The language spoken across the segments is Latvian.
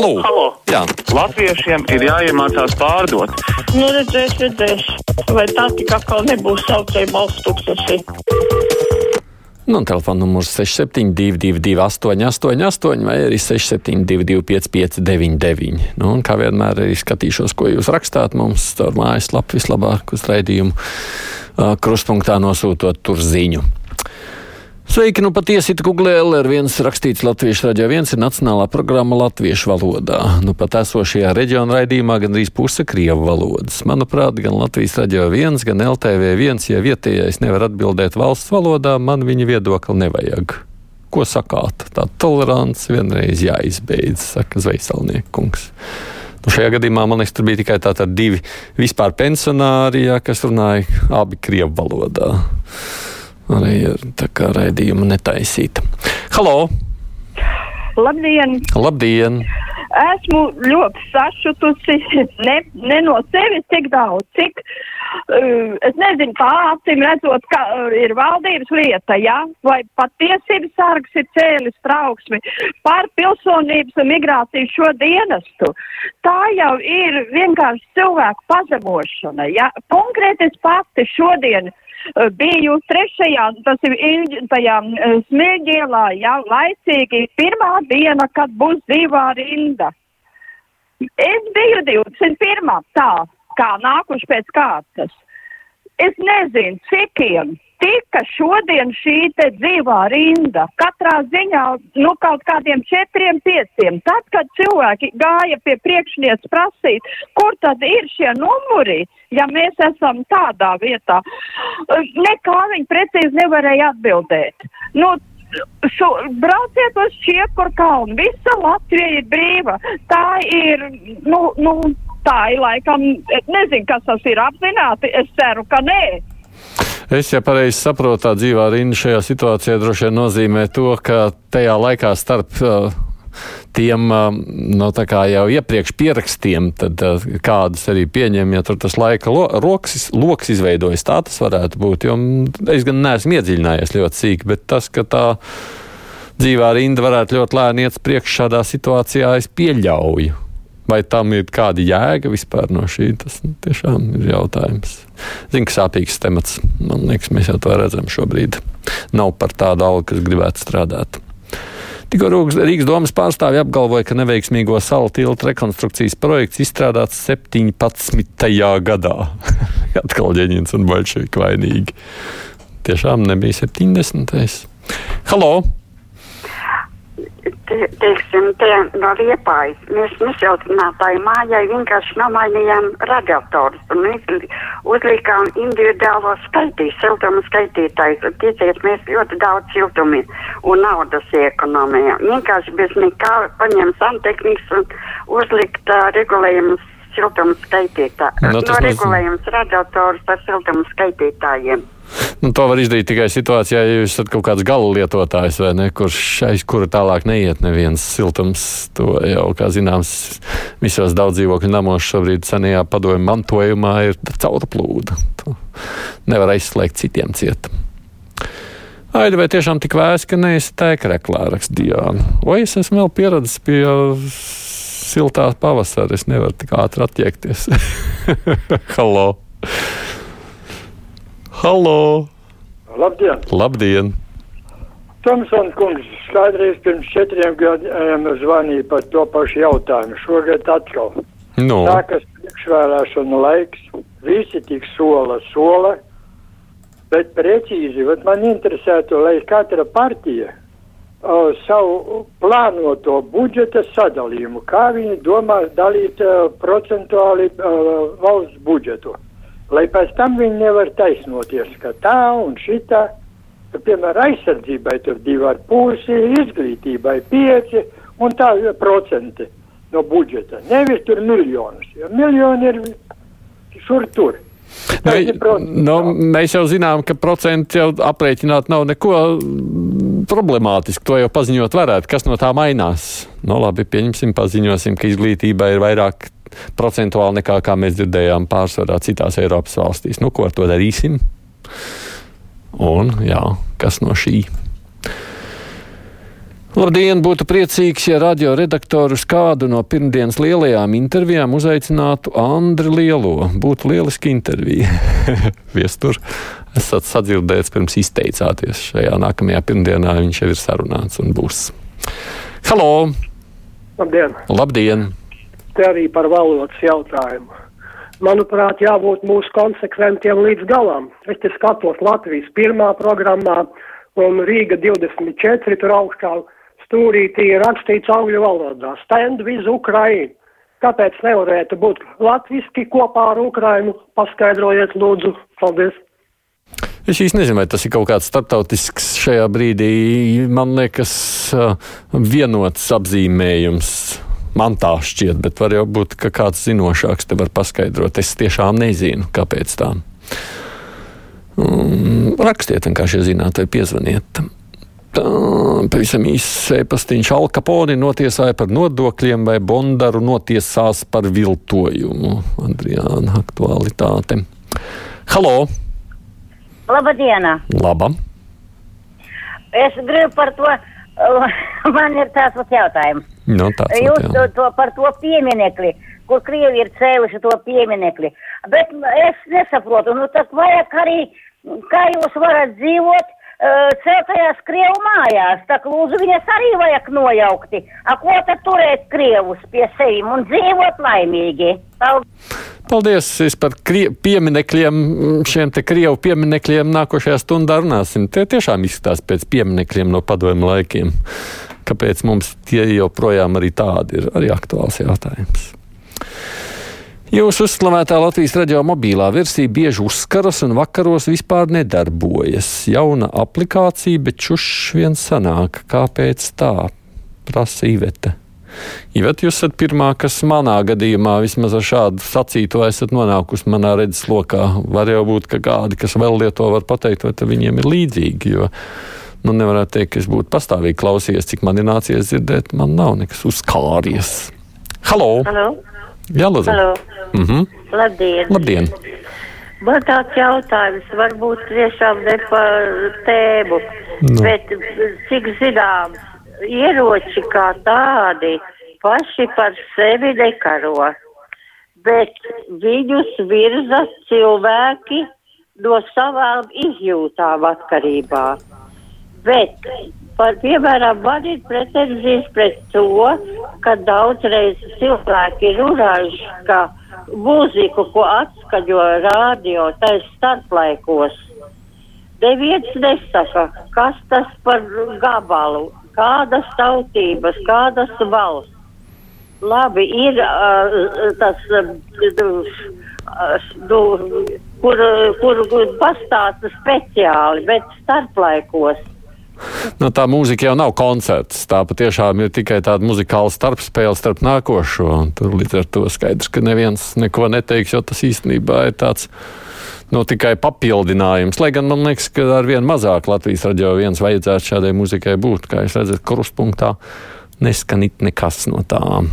Halo! Halo. Jā. Latviešiem ir jāiemācās pārdot. Nu, redzēs, redzēs. Vai tā tik atkal nebūs saucēja balsts tūkstoši? Nu, telefona numurs 6722, 888, vai arī 672, 559, nu, un kā vienmēr arī skatīšos, ko jūs rakstāt mums caur mājaslapu vislabāk uz raidījumu uh, krustpunktā nosūtot tur ziņu. Sveiki, nu patiesi Google LR1 rakstīts Latviešu raidījā viens ir nacionālā programma latviešu valodā. Nu pat esošajā reģiona raidījumā gandrīz puse krievu valodas. Manuprāt, gan Latvijas raidījā viens, gan LTV viens, ja vietējais nevar atbildēt valsts valodā, man viņa viedokli nevajag. Ko sakāt? Tā tolerants vienreiz jāizbeidz, saka Zveisalniekungs. Nu, šajā gadījumā man liekas, tur bija tikai tādi divi vispār pensionāri, jā, kas runāja abi krievu valodā arī kā raidījumu netaisīta. Halo! Labdien! Labdien! Esmu ļoti sašutusi, ne, ne no sevis tik daudz, cik uh, es nezinu, tā acīm redzot, ka uh, ir valdības lieta, ja? vai patiesības sargs ir cēlis trauksmi par pilsonības un migrāciju šo dienestu. Tā jau ir vienkārši cilvēku pazemošana. Ja? Konkrēti es pati šodien biju trešajā, tas ir tajā smilģielā, jā, laicīgi pirmā diena, kad būs dzīvā rinda. Es biju 21. tā, kā nākuši pēc kārtas. Es nezinu, cikiem tika šodien šī te dzīvā rinda. Katrā ziņā, nu, kaut kādiem četriem, pieciem. Tad, kad cilvēki gāja pie priekšniec prasīt, kur tad ir šie numuri, ja mēs esam tādā vietā, nekā viņi precīzi nevarēja atbildēt. Nu, Šo, brauciet uz Čiekuru kalnu, visa Latvija ir brīva. Tā ir, nu, nu, tā ir laikam, nezinu, kas tas ir apzināti, es ceru, ka nē. Es, ja pareizi saprotu, tā dzīvā rinda šajā situācijā droši vien nozīmē to, ka tajā laikā starp uh, tiem uh, no, nu, jau iepriekš pierakstiem, tad, uh, kādus arī pieņem, ja tur tas laika lo, roks, loks izveidojas. Tā tas varētu būt. Jo es gan neesmu iedziļinājies ļoti sīki, bet tas, ka tā dzīvā rinda varētu ļoti lēni iet priekš šādā situācijā, es pieļauju. Vai tam ir kāda jēga vispār no šī? Tas nu, tiešām ir jautājums. Zinu, ka sāpīgs temats. Man liekas, mēs jau to redzam šobrīd. Nav par tādu algu, kas gribētu strādāt. Tikko Rīgas domas pārstāvji apgalvoja, ka neveiksmīgo salu tiltu rekonstrukcijas projekts izstrādāts 17. gadā. Atkal ģeņins un baļšīgi vainīgi. Tiešām nebija 70. Halo! Te, teiksim, te no Liepājas, mēs nesiltinātāju mājai vienkārši nomainījām radiatorus un uzlikām individuālo skaitīju, siltumu skaitītājus. Ticiet, mēs ļoti daudz siltumi un naudas iekonomējām. Vienkārši bez nekā paņem santehnikas un uzlikt uh, regulējumus siltumu skaitītājiem. No, no regulējums radiatorus ar siltumu skaitītājiem. Nu, to var izdarīt tikai situācijā, ja jūs esat kaut kāds gala lietotājs, vai ne, kurš aiz kura tālāk neiet neviens siltums. To jau, kā zināms, visos daudz dzīvokļu namos šobrīd senajā padomju mantojumā ir caurplūda. To nevar aizslēgt citiem ciet. Aida, vai tiešām tik vēs, ka neesi tēkreklā rakstīja? Vai es esmu vēl pieradis pie siltā pavasara, es nevaru tik ātri attiekties. Halo! Halo! Labdien! Labdien. Tomsons kungs skaidrīs pirms četriem gadiem zvanīja par to pašu jautājumu. Šogad atkal. No. Tā, kas priekšvēlēšana laiks, visi tik sola, sola, bet precīzi, bet man interesētu, lai katra partija uh, savu plānoto budžeta sadalījumu, kā viņi domā dalīt uh, procentuāli uh, valsts budžetu? Lai pēc tam viņi nevar taisnoties, ka tā un šitā, piemēram, aizsardzībai tur divi ar pusi, izglītībai pieci un tā procenti no budžeta. Nevis tur miljonus, jo miljoni ir šur tur. Ne, nu, mēs jau zinām, ka procenti jau aprēķināt nav neko problemātiski. To jau paziņot varētu. Kas no tā mainās? Nu, labi, pieņemsim, paziņosim, ka izglītībai ir vairāk procentuāli nekā, kā mēs dzirdējām, pārsvarā citās Eiropas valstīs. Nu, ko ar to darīsim? Un, jā, kas no šī? Labdien! Būtu priecīgs, ja radioredaktors kādu no pirmdienas lielajām intervijām uzaicinātu Andri Lielo. Būtu lieliski intervija. Viestur esat sadzirdēts pirms izteicāties. Šajā nākamajā pirmdienā viņš jau ir sarunāts un būs. Halo! Labdien! Labdien! Te arī par valodas jautājumu. Manuprāt, jābūt mūsu konsekventiem līdz galam. Es te skatos Latvijas pirmā programmā un Rīga 24 tur augstā stūrītī rakstīts angļu valodā - Stand with Ukraine. Kāpēc nevarētu būt latviski kopā ar Ukrainu? Paskaidrojiet, lūdzu. Paldies! Es īsti nezinu, vai tas ir kaut kāds starptautisks šajā brīdī. Man liekas, vienots apzīmējums. Man tā šķiet, bet var jau būt, ka kāds zinošāks te var paskaidrot. Es tiešām nezinu, kāpēc tā. Rakstiet, vienkārši, ja zināt, vai piezvaniet. Tā, pavisam īsts e-pastiņš Alkaponi notiesāja par nodokļiem vai Bondaru notiesās par viltojumu. Adriāna aktualitāte. Halo! Labdien! Laba! Es gribu par to, man ir tāds jautājums. No, Nu, tāds Jūs to, to, par to pieminekli, kur Krievi ir cēluši to pieminekli. Bet es nesaprotu, nu tad vajag arī, kā jūs varat dzīvot celtajās Krievu mājās. Tā lūdzu viņas arī vajag nojaukti. A ko tad turēt Krievus pie sevim un dzīvot laimīgi? Paldies! Paldies es par pieminekļiem, šiem te krievu pieminekļiem nākošajā stundā runāsim. Tie tiešām izskatās pēc pieminekļiem no padomu laikiem. Kāpēc mums tie joprojām arī tādi ir arī aktuāls jautājums? Jūsu uzslavētā Latvijas radio mobilā versija bieži uzskaras un vakaros vispār nedarbojas. Jauna aplikācija, bet čušs vien sanāk. Kāpēc tā? Prasa Ivete. Ivete, jūs esat pirmā, kas manā gadījumā vismaz ar šādu sacīto esat nonākusi manā redzes lokā. Var jau būt, ka kādi, kas vēl lieto, var pateikt, vai viņiem ir līdzīgi. Jo, nu, nevarētu teikt, ka es būtu pastāvīgi klausījies, cik man ir nācies dzirdēt. Man nav nekas uzkāries. Halo! Halo, Jā, lūdzu! halo. Mhm. Labdien. Labdien! Man tāds jautājums varbūt tiešām ne par tēmu, Nu. bet cik zināms, ieroči kā tādi paši par sevi nekaro, bet viņus virza cilvēki no savām izjūtām atkarībā. Bet, par piemēram, ir pretenzijas pret to, ka daudzreiz cilvēki ir runājuši, ka mūziku, ko atskaņo rādio, tā ir starplaikos. Neviens nesaka, kas tas par gabalu, kādas tautības, kādas valsts. Labi, ir uh, tas, uh, nu, kur, kur pastāsta speciāli, bet starplaikos. Nu, tā mūzika jau nav koncerts. Tā patiešām ir tikai tāda muzikāla starpspēle starp nākošo. Tur līdz ar to skaidrs, ka neviens neko neteiks, jo tas īstenībā ir tāds. Nu, tikai papildinājums. Lai gan man liekas, ka ar vien mazāk Latvijas radio viens vajadzētu šādai muzikai būt. Kā jūs redzat, kruspunktā neskan it nekas no tām.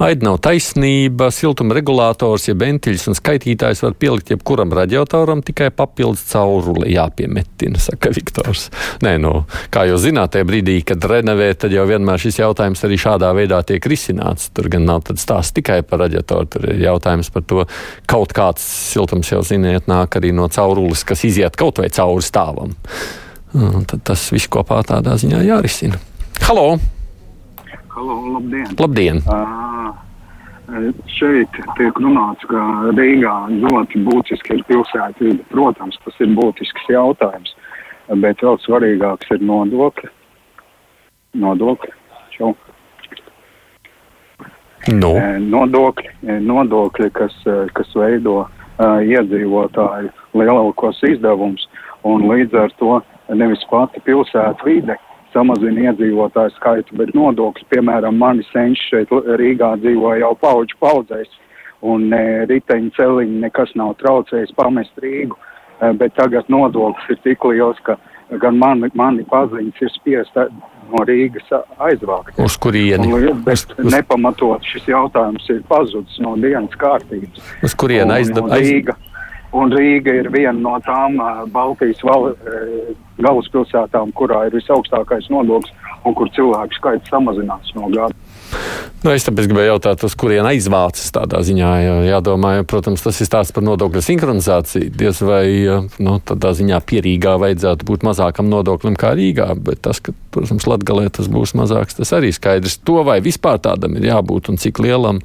Aida nav taisnība. Siltuma regulators, ja ventiļs un skaitītājs var pielikt jebkuram radiatoram, tikai papildus cauruli jāpiemetina, saka Viktors. Nē, nu, kā jūs zināt, tajā brīdī, kad renovē, tad jau vienmēr šis jautājums arī šādā veidā tiek risināts. Tur gan nav stāsts tikai par radiatoru, tur ir jautājums par to, kaut kāds siltums jau ziniet, nāk arī no caurules, kas iziet kaut vai cauri stāvam. Un tad tas viss kopā tādā ziņā jārisina. Halo! Halo, labdien! Labdien! Uh, šeit tiek runāts, ka Rīgā ļoti būtiski ir pilsētvide. Protams, tas ir būtisks jautājums, bet vēl svarīgāks ir nodokļi. Nodokļi. Čau. Nu, Eh, Nodokļi, nodokļi kas, kas veido uh, iedzīvotāju lielākos izdevumus, un līdz ar to nevis pati pilsēta vide samazina iedzīvotāju skaitu, bet nodokļi, piemēram, mani senči šeit Rīgā dzīvo jau pauģu paudzēs, un ne riteņu celiņi nekas nav traucējis pamest Rīgu, eh, bet tagad nodoklis ir tik liels, ka gan mani, mani paziņas ir spiest no Rīgas aizvākt. uz kurieni? Un, bet Uz, uz, nepamatot šis jautājums ir pazudis no dienas kārtības. uz kurieni aizda, aiz, Rīga, Un Rīga ir viena no tām Baltijas val, galvaspilsētām, kurā ir visaugstākais nodoklis un kur cilvēku skaits samazinās no gada. Nu, es tāpēc gribēju jautāt, uz kurien aizvācis tādā ziņā. Jā, jādomā, jo, protams, tas ir stāsts par nodokļu sinhronizāciju. Diez vai nu, tādā ziņā pierīgā vajadzētu būt mazākam nodoklim kā Rīgā, bet tas, ka, protams, Latgalē tas būs mazāks, tas arī skaidrs. To vai vispār tādam ir jābūt un cik lielam.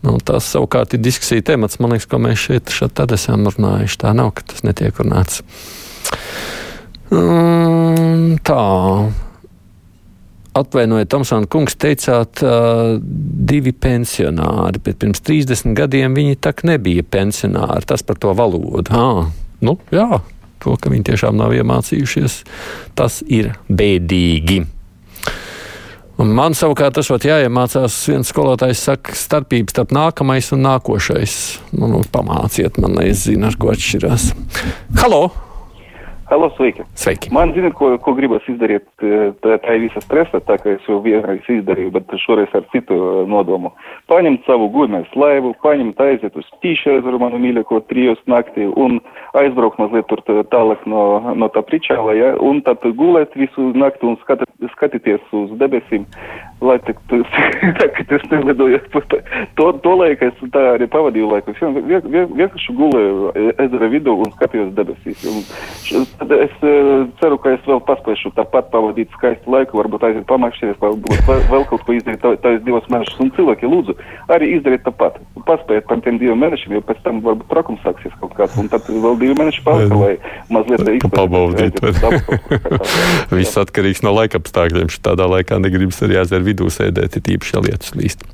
Nu, tas savukārt ir diskusija temats, man liekas, ko mēs šeit tad esam runājuši. Tā nav, ka tas netiek runāts. Um, tā. Atvainojiet, Tomsona kungs, teicāt, uh, divi pensionāri, bet pirms 30 gadiem viņi tak nebija pensionāri. Tas par to valodu. Ah, nu, jā, to, ka viņi tiešām nav iemācījušies, tas ir bēdīgi. Un man savukārt tas ir jāiemācās. Viens skolotājs saka, starpība starp nākamais un nākošais. Nu, nu, pamāciet man, es zinu, ar ko atšķirās. Halo! Halo, sveiki! Sveiki! Man zina, ko, ko gribas izdarīt. Tā, tā ir visa stresa, tā kā es jau vienreiz izdarīju, bet šoreiz ar citu nodomu. Paņemt savu gudmēs laivu, paņemt aiziet uz tīšeru manu mīļāko trijos naktī un aizbraukt mazliet tur tālāk no, no tā pričāla, ja, un tad gulēt visu nakti un skat, skatīties uz debesīm, lai tā, tā, ka tas nelidoja. To, to laiku es tā arī pavadīju laiku. Vienkārši gulēju ezera vidū un skatījos debesīs. Un, es uh, ceru, ka es vēl paspēšu tāpat pavadīt skaistu laiku, varbūt aiziet pamakšķties, varbūt vēl kaut ko izdarīt tādas divas mēnešus. Un cilvēki lūdzu arī izdarīt tāpat. Paspējiet par tiem diviem mēnešiem, jo pēc tam varbūt trakums sāksies kaut kāds. Un tad vēl divi mēneši palika, lai mazliet pabaudīt. Viss atkarīgs no laika apstākļiem. Tādā laikā negribas arī aiziet vidū sēdēt, ir īpaši, ja lietus līst.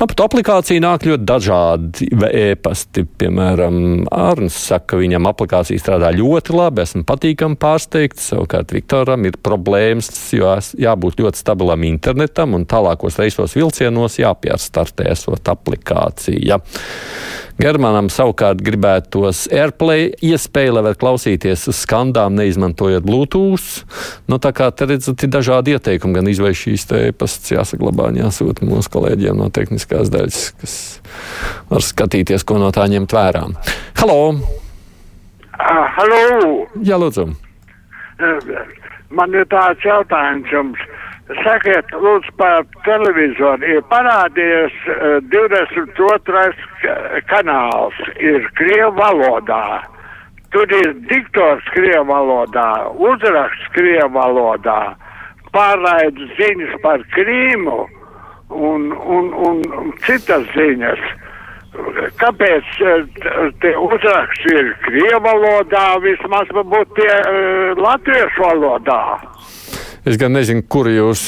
Man pat aplikācija nāk ļoti dažādi e-pasti. Piemēram, Arns saka, ka viņam aplikācija strādā ļoti labi. Esmu patīkami pārsteigts. Savukārt Viktoram ir problēmas, jo jābūt ļoti stabilam internetam un tālākos reisos vilcienos jāpierstartē esot aplikācija. Germanam savukārt gribētos AirPlay iespēju, lai var klausīties uz skandām, neizmantojot Bluetooth. Nu, tā kā te redzat, ir dažādi ieteikumi, gan izvēlēt šīs e-pastas jāsaglabā un jāsūta mūsu kolēģiem no tehniskās daļas, kas var skatīties, ko no tā ņemt vērā. Halo! Uh, halo! Jā, lūdzu! Man ir tāds jautājums jums. Sakiet, lūdzu, par televizoru ir parādījies uh, 22. kanāls, ir Krievu valodā. Tur ir diktors Krievu valodā, uzraksts Krievu valodā, pārraida ziņas par Krīmu un, un, un, citas ziņas. Kāpēc tie uzraksti ir Krievu valodā, vismaz varbūt tie uh, latviešu valodā? Es gan nezinu, kur jūs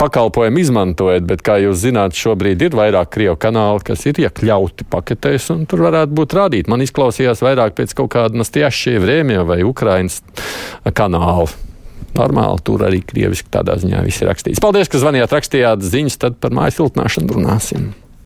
pakalpojumu izmantojat, bet, kā jūs zināt, šobrīd ir vairāk krievu kanāli, kas ir iekļauti paketēs, un tur varētu būt rādīt. Man izklausījās vairāk pēc kaut kāda Nastiešie Vrēmija vai Ukrainas kanāla. Normāli tur arī krieviski tādā ziņā viss ir rakstīts. Paldies, ka zvanījāt, rakstījāt ziņas, tad par mājas viltināšanu runāsim.